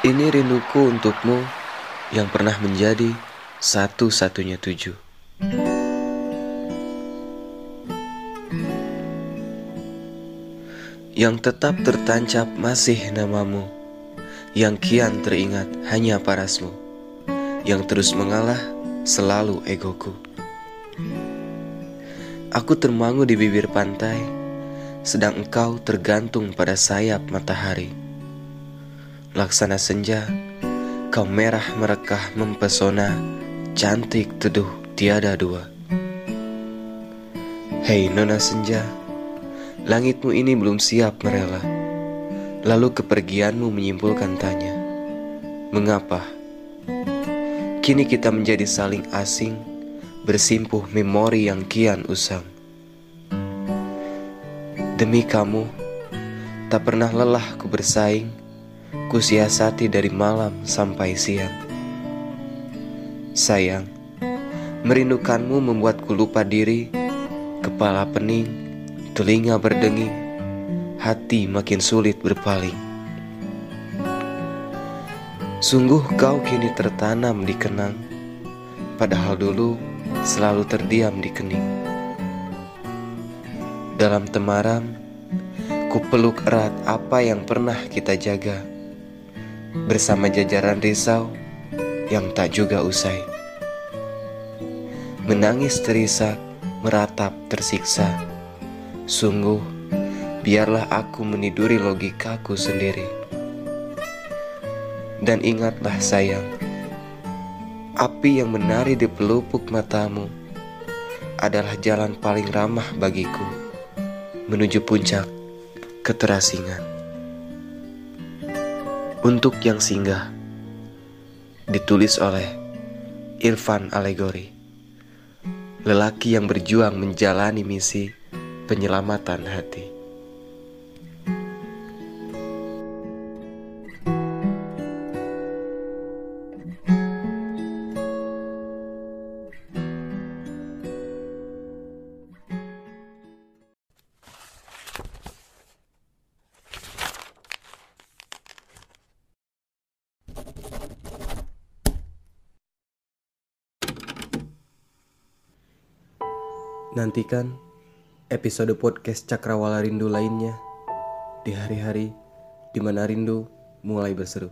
Ini rinduku untukmu yang pernah menjadi satu-satunya tujuh. Yang tetap tertancap masih namamu, yang kian teringat hanya parasmu, yang terus mengalah selalu egoku. Aku termangu di bibir pantai, sedang engkau tergantung pada sayap matahari. Laksana senja, kau merah merekah mempesona, cantik teduh tiada dua. Hei nona senja, langitmu ini belum siap merela. Lalu kepergianmu menyimpulkan tanya, mengapa? Kini kita menjadi saling asing, bersimpuh memori yang kian usang. Demi kamu, tak pernah lelah ku bersaing Kusiasati dari malam sampai siang. Sayang Merindukanmu membuatku lupa diri. Kepala pening Telinga berdenging Hati makin sulit berpaling. Sungguh kau kini tertanam di kenang Padahal dulu selalu terdiam di kening. Dalam temaram Ku peluk erat apa yang pernah kita jaga bersama jajaran risau yang tak juga usai. Menangis terisak, meratap tersiksa. Sungguh, biarlah aku meniduri logikaku sendiri. Dan ingatlah sayang, api yang menari di pelupuk matamu adalah jalan paling ramah bagiku menuju puncak keterasingan untuk yang singgah ditulis oleh Irfan Alegori lelaki yang berjuang menjalani misi penyelamatan hati Nantikan episode podcast Cakrawala Rindu lainnya di hari-hari di mana rindu mulai berseru.